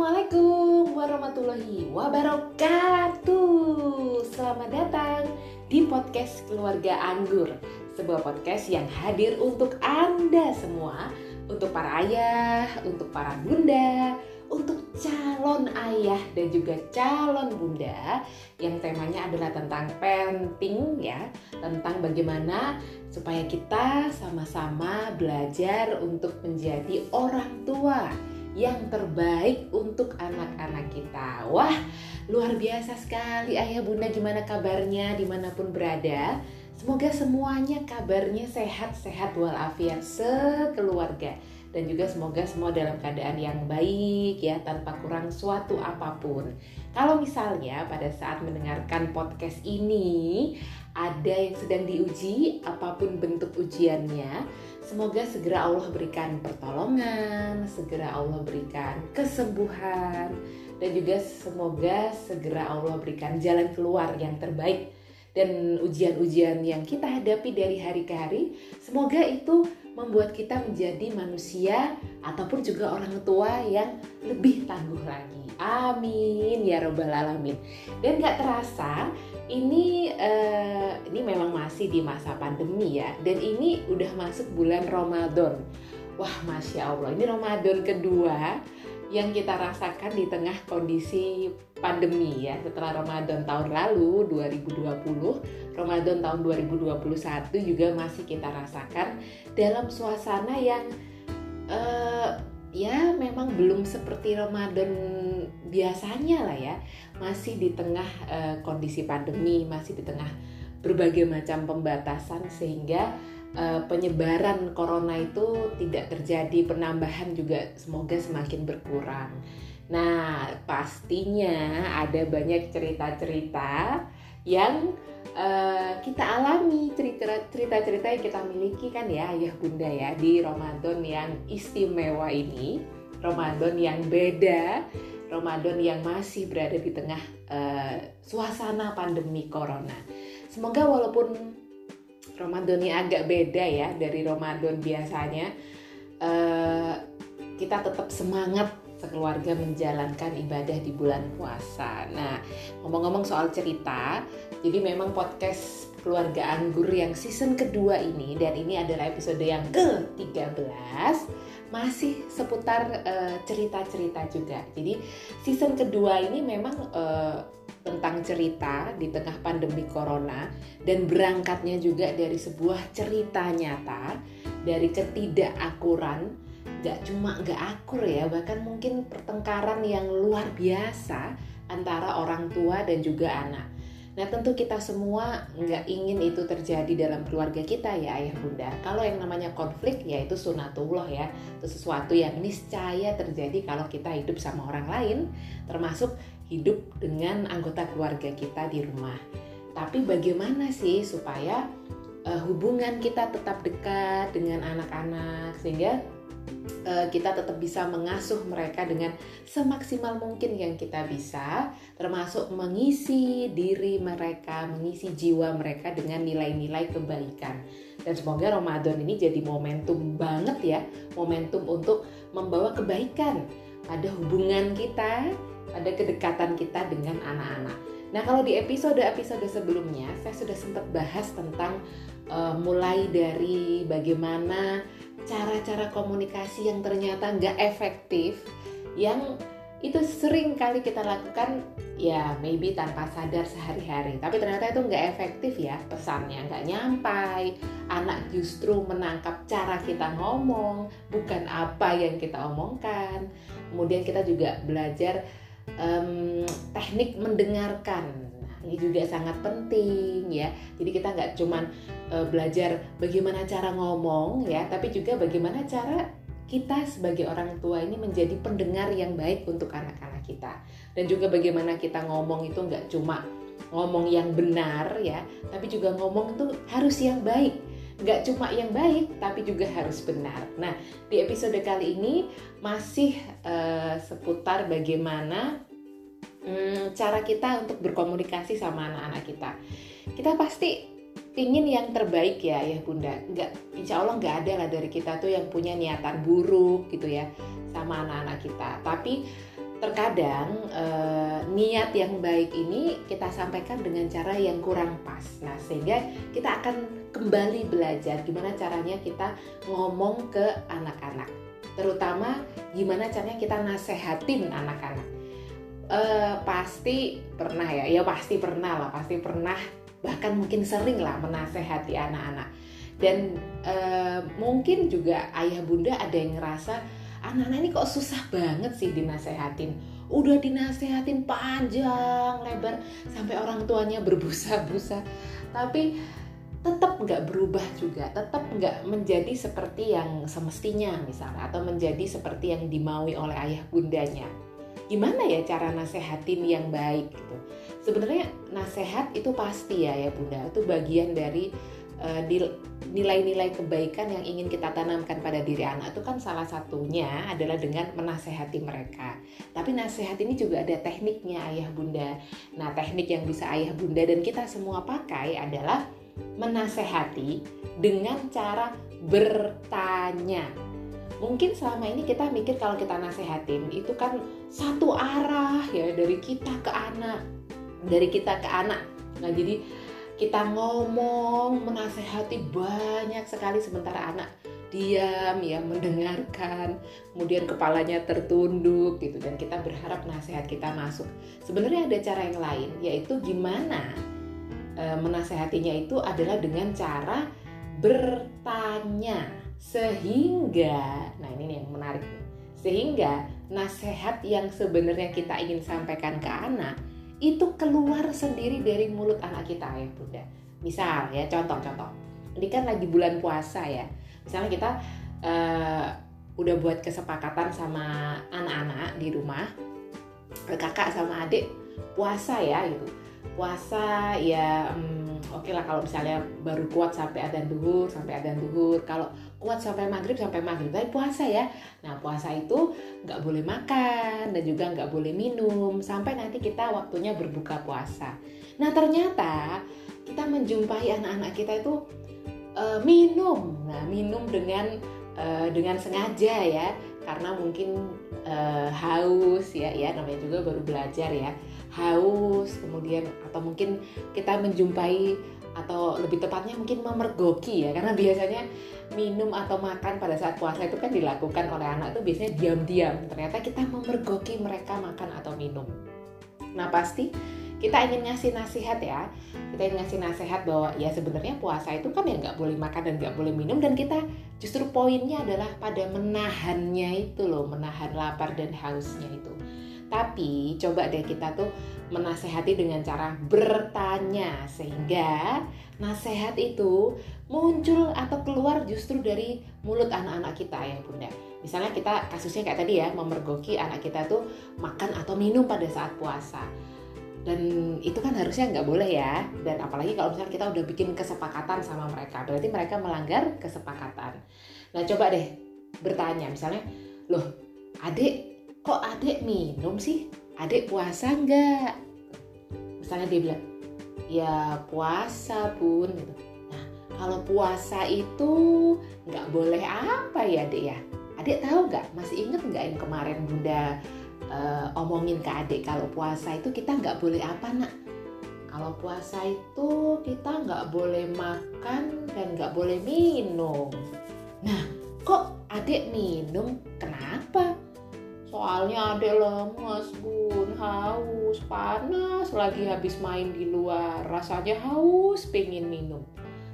Assalamualaikum warahmatullahi wabarakatuh. Selamat datang di podcast Keluarga Anggur Sebuah podcast yang hadir untuk Anda semua Untuk para ayah, untuk para bunda Untuk calon ayah dan juga calon bunda. Yang temanya adalah tentang parenting ya Tentang bagaimana supaya kita sama-sama belajar untuk menjadi orang tua yang terbaik untuk anak-anak kita. Wah, luar biasa sekali ayah bunda gimana kabarnya di mana pun berada. Semoga semuanya kabarnya sehat-sehat walafiat sekeluarga dan juga semoga semua dalam keadaan yang baik ya tanpa kurang suatu apa pun. Kalau misalnya pada saat mendengarkan podcast ini ada yang sedang diuji apa pun bentuk ujiannya, Semoga segera Allah berikan pertolongan, segera Allah berikan kesembuhan, dan juga semoga segera Allah berikan jalan keluar yang terbaik dan ujian-ujian yang kita hadapi dari hari ke hari. Semoga itu membuat kita menjadi manusia ataupun juga orang tua yang lebih tangguh lagi. Amin ya robbal alamin. Dan gak terasa ini uh, ini memang masih di masa pandemi ya dan ini udah masuk bulan Ramadan wah masya Allah ini Ramadan kedua yang kita rasakan di tengah kondisi pandemi ya. Setelah Ramadan tahun lalu 2020 Ramadan tahun 2021 juga masih kita rasakan dalam suasana yang uh, ya memang belum seperti Ramadan biasanya lah ya. Masih di tengah uh, kondisi pandemi masih di tengah berbagai macam pembatasan sehingga uh, penyebaran corona itu tidak terjadi penambahan juga semoga semakin berkurang. Nah pastinya ada banyak cerita-cerita yang uh, kita alami. Cerita-cerita yang kita miliki kan ya ayah bunda ya di Ramadan yang istimewa ini. Ramadan yang beda Ramadan yang masih berada di tengah uh, suasana pandemi corona. Semoga walaupun Ramadannya agak beda ya dari Ramadan biasanya uh, kita tetap semangat sekeluarga menjalankan ibadah di bulan puasa. Nah, ngomong-ngomong soal cerita, jadi memang podcast keluarga anggur yang season kedua ini dan ini adalah episode yang ke-13 masih seputar eh, cerita-cerita uh, juga. Jadi season kedua ini memang uh, tentang cerita di tengah pandemi corona dan berangkatnya juga dari sebuah cerita nyata dari ketidakakuran gak cuma gak akur ya bahkan mungkin pertengkaran yang luar biasa antara orang tua dan juga anak Nah tentu kita semua nggak ingin itu terjadi dalam keluarga kita ya ayah bunda. Kalau yang namanya konflik ya itu sunatullah ya. Itu sesuatu yang niscaya terjadi kalau kita hidup sama orang lain. Termasuk hidup dengan anggota keluarga kita di rumah. Tapi bagaimana sih supaya uh, hubungan kita tetap dekat dengan anak-anak sehingga Eh, kita tetap bisa mengasuh mereka dengan semaksimal mungkin yang kita bisa, termasuk mengisi diri mereka, mengisi jiwa mereka dengan nilai-nilai kebaikan. Dan semoga Ramadan ini jadi momentum banget ya, momentum untuk membawa kebaikan pada hubungan kita, pada kedekatan kita dengan anak-anak. Nah, kalau di episode-episode sebelumnya saya sudah sempat bahas tentang uh, mulai dari bagaimana cara-cara komunikasi yang ternyata nggak efektif yang itu sering kali kita lakukan ya maybe tanpa sadar sehari-hari. Tapi ternyata itu nggak efektif ya pesannya nggak nyampai. Anak justru menangkap cara kita ngomong bukan apa yang kita omongkan. Kemudian kita juga belajar um, teknik mendengarkan. Ini juga sangat penting ya. Jadi kita nggak cuman uh, belajar bagaimana cara ngomong ya tapi juga bagaimana cara kita sebagai orang tua ini menjadi pendengar yang baik untuk anak-anak kita. Dan juga bagaimana kita ngomong itu nggak cuma ngomong yang benar ya tapi juga ngomong itu harus yang baik nggak cuma yang baik tapi juga harus benar. Nah di episode kali ini masih uh, seputar bagaimana hmm, cara kita untuk berkomunikasi sama anak-anak kita. Kita pasti ingin yang terbaik ya ya bunda. Nggak, insya Allah nggak ada lah dari kita tuh yang punya niatan buruk gitu ya sama anak-anak kita. Tapi terkadang eh, niat yang baik ini kita sampaikan dengan cara yang kurang pas. Nah, sehingga kita akan kembali belajar gimana caranya kita ngomong ke anak-anak. Terutama gimana caranya kita nasehatin anak-anak. Eh, pasti pernah ya, ya pasti pernah lah, pasti pernah bahkan mungkin sering lah menasehati anak-anak. Dan eh, mungkin juga ayah bunda ada yang ngerasa anak-anak ini kok susah banget sih dinasehatin. Udah dinasehatin panjang lebar sampai orang tuanya berbusa-busa. Tapi tetap nggak berubah juga, tetap nggak menjadi seperti yang semestinya misalnya. Atau menjadi seperti yang dimaui oleh ayah bundanya. Gimana ya cara nasehatin yang baik gitu? Sebenarnya nasehat itu pasti ya ya bunda, itu bagian dari nilai-nilai kebaikan yang ingin kita tanamkan pada diri anak itu kan salah satunya adalah dengan menasehati mereka. Tapi nasihat ini juga ada tekniknya ayah bunda. Nah teknik yang bisa ayah bunda dan kita semua pakai adalah menasehati dengan cara bertanya. Mungkin selama ini kita mikir kalau kita nasehatin itu kan satu arah ya dari kita ke anak, dari kita ke anak. Nah jadi kita ngomong menasehati banyak sekali sementara anak diam ya mendengarkan. Kemudian kepalanya tertunduk gitu. Dan kita berharap nasihat kita masuk. Sebenarnya ada cara yang lain yaitu gimana e, menasehatinya itu adalah dengan cara bertanya sehingga nah ini yang menarik sehingga nasihat yang sebenarnya kita ingin sampaikan ke anak itu keluar sendiri dari mulut anak kita ya bunda. Misal ya contoh-contoh ini kan lagi bulan puasa ya. Misalnya kita uh, udah buat kesepakatan sama anak-anak di rumah kakak sama adik puasa ya gitu. Puasa ya hmm, oke okay lah kalau misalnya baru kuat sampai adzan duhur sampai adzan duhur. Kalau kuat sampai maghrib sampai maghrib. Tapi puasa ya. Nah puasa itu nggak boleh makan dan juga nggak boleh minum sampai nanti kita waktunya berbuka puasa. Nah ternyata kita menjumpai anak-anak kita itu uh, minum. Nah minum dengan uh, dengan sengaja ya. Karena mungkin uh, haus ya ya namanya juga baru belajar ya. Haus kemudian atau mungkin kita menjumpai atau lebih tepatnya mungkin memergoki ya. Karena biasanya minum atau makan pada saat puasa itu kan dilakukan oleh anak itu biasanya diam-diam. Ternyata kita memergoki mereka makan atau minum. Nah pasti kita ingin ngasih nasihat ya. Kita ingin ngasih nasihat bahwa ya sebenarnya puasa itu kan ya nggak boleh makan dan nggak boleh minum. Dan kita justru poinnya adalah pada menahannya itu loh menahan lapar dan hausnya itu tapi coba deh kita tuh menasehati dengan cara bertanya sehingga nasihat itu muncul atau keluar justru dari mulut anak-anak kita ya bunda. Misalnya kita kasusnya kayak tadi ya memergoki anak kita tuh makan atau minum pada saat puasa. Dan itu kan harusnya nggak boleh ya. Dan apalagi kalau misalnya kita udah bikin kesepakatan sama mereka berarti mereka melanggar kesepakatan. Nah coba deh bertanya misalnya loh adik kok adik minum sih? Adik puasa nggak? Misalnya dia bilang ya puasa pun gitu. Nah kalau puasa itu nggak boleh apa ya adik ya? Adik tahu nggak? Masih inget nggak yang kemarin bunda uh, omongin ke adik kalau puasa itu kita nggak boleh apa nak? Kalau puasa itu kita nggak boleh makan dan nggak boleh minum. Nah kok adik minum? Kenapa Soalnya ada lemas bun, haus, panas lagi habis main di luar. Rasanya haus, pengen minum.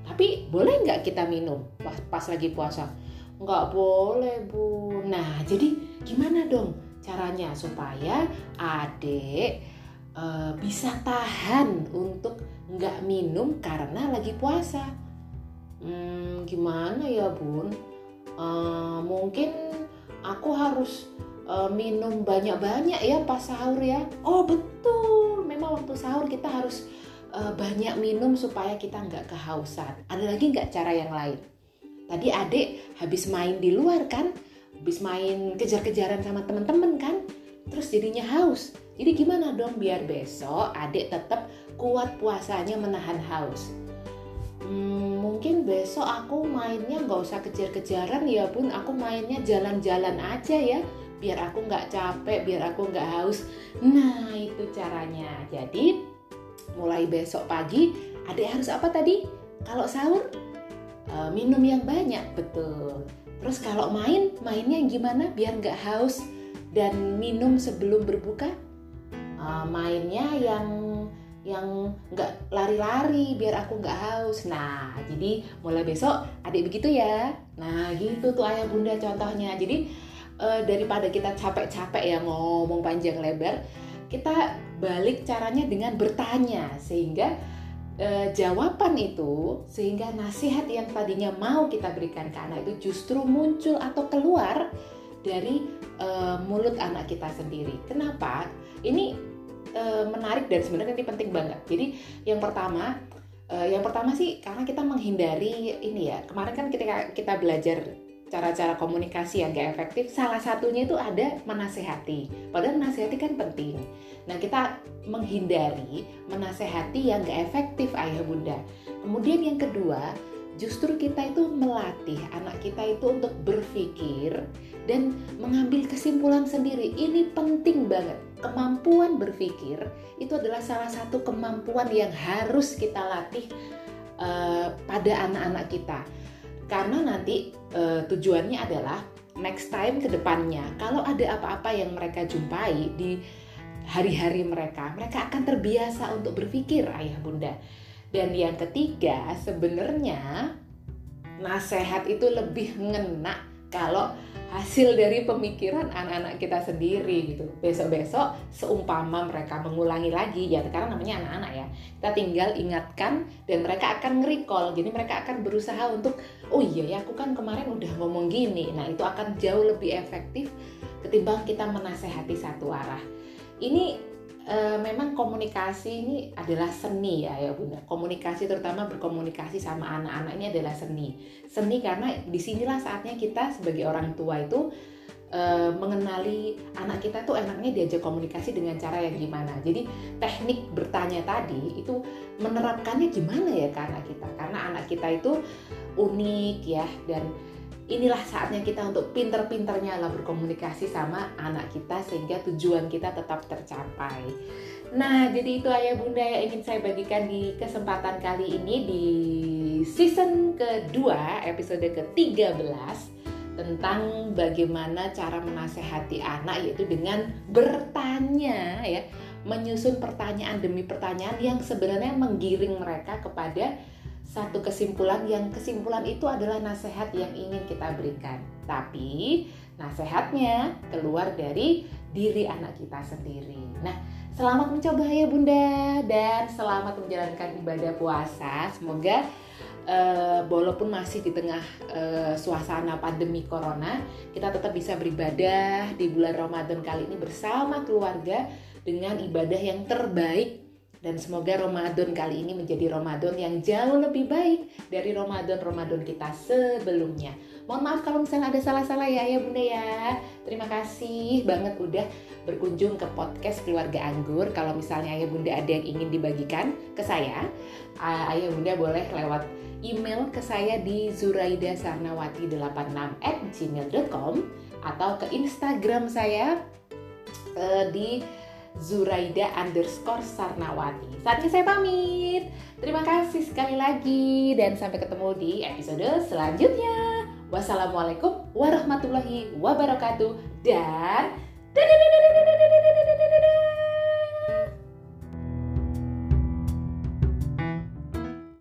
Tapi boleh nggak kita minum pas, pas lagi puasa? Nggak boleh bun. Nah jadi gimana dong caranya supaya adik e, bisa tahan untuk nggak minum karena lagi puasa? Hmm, gimana ya bun? E, mungkin aku harus uh, minum banyak-banyak ya pas sahur ya. Oh betul, memang waktu sahur kita harus uh, banyak minum supaya kita nggak kehausan. Ada lagi nggak cara yang lain? Tadi adik habis main di luar kan, habis main kejar-kejaran sama teman-teman kan, terus jadinya haus. Jadi gimana dong biar besok adik tetap kuat puasanya menahan haus? hmm, mungkin besok aku mainnya nggak usah kejar-kejaran ya pun aku mainnya jalan-jalan aja ya biar aku nggak capek biar aku nggak haus. Nah itu caranya. Jadi mulai besok pagi adik harus apa tadi? Kalau sahur uh, minum yang banyak. Betul. Terus kalau main mainnya gimana? Biar nggak haus dan minum sebelum berbuka. Uh, mainnya yang yang nggak lari-lari biar aku nggak haus. Nah, jadi mulai besok adik begitu ya. Nah, gitu tuh ayah bunda contohnya. Jadi uh, daripada kita capek-capek ya ngomong panjang lebar, kita balik caranya dengan bertanya sehingga uh, jawaban itu sehingga nasihat yang tadinya mau kita berikan ke anak itu justru muncul atau keluar dari uh, mulut anak kita sendiri. Kenapa? Ini uh, menarik dan sebenarnya ini penting banget. Jadi yang pertama, yang pertama sih karena kita menghindari ini ya. Kemarin kan ketika kita belajar cara-cara komunikasi yang gak efektif, salah satunya itu ada menasehati. Padahal menasehati kan penting. Nah kita menghindari menasehati yang gak efektif ayah bunda. Kemudian yang kedua, justru kita itu melatih anak kita itu untuk berpikir dan mengambil kesimpulan sendiri. Ini penting banget. Kemampuan berpikir itu adalah salah satu kemampuan yang harus kita latih uh, pada anak-anak kita. Karena nanti uh, tujuannya adalah next time ke depannya kalau ada apa-apa yang mereka jumpai di hari-hari mereka, mereka akan terbiasa untuk berpikir ayah bunda. Dan yang ketiga, sebenarnya nasihat itu lebih ngena kalau hasil dari pemikiran anak-anak kita sendiri gitu. Besok-besok seumpama mereka mengulangi lagi ya karena namanya anak-anak ya. Kita tinggal ingatkan dan mereka akan nge-recall. Jadi mereka akan berusaha untuk oh iya ya aku kan kemarin udah ngomong gini. Nah, itu akan jauh lebih efektif ketimbang kita menasehati satu arah. Ini e, memang komunikasi ini adalah seni ya ya bunda. Komunikasi terutama berkomunikasi sama anak-anak ini adalah seni. Seni karena di sinilah saatnya kita sebagai orang tua itu e, mengenali anak kita tuh enaknya diajak komunikasi dengan cara yang gimana. Jadi teknik bertanya tadi itu menerapkannya gimana ya karena kita? Karena anak kita itu unik ya dan inilah saatnya kita untuk pinter-pinternya lah berkomunikasi sama anak kita sehingga tujuan kita tetap tercapai. Nah, jadi itu ayah bunda yang ingin saya bagikan di kesempatan kali ini di season kedua episode ke-13 tentang bagaimana cara menasehati anak yaitu dengan bertanya ya, menyusun pertanyaan demi pertanyaan yang sebenarnya menggiring mereka kepada satu kesimpulan yang kesimpulan itu adalah nasihat yang ingin kita berikan. Tapi nasihatnya keluar dari diri anak kita sendiri. Nah, selamat mencoba ya Bunda dan selamat menjalankan ibadah puasa. Semoga uh, walaupun masih di tengah uh, suasana pandemi corona, kita tetap bisa beribadah di bulan Ramadan kali ini bersama keluarga dengan ibadah yang terbaik dan semoga Ramadan kali ini menjadi Ramadan yang jauh lebih baik dari Ramadan-Ramadan kita sebelumnya. Mohon maaf kalau misalnya ada salah-salah ya ya bunda ya. Terima kasih banget udah berkunjung ke podcast Keluarga Anggur. Kalau misalnya ayah bunda ada yang ingin dibagikan ke saya, ayah bunda boleh lewat email ke saya di zuraidasarnawati86 at gmail.com atau ke Instagram saya uh, di Zuraida underscore Sarnawati. Saatnya saya pamit. Terima kasih sekali lagi dan sampai ketemu di episode selanjutnya. Wassalamualaikum warahmatullahi wabarakatuh dan dadah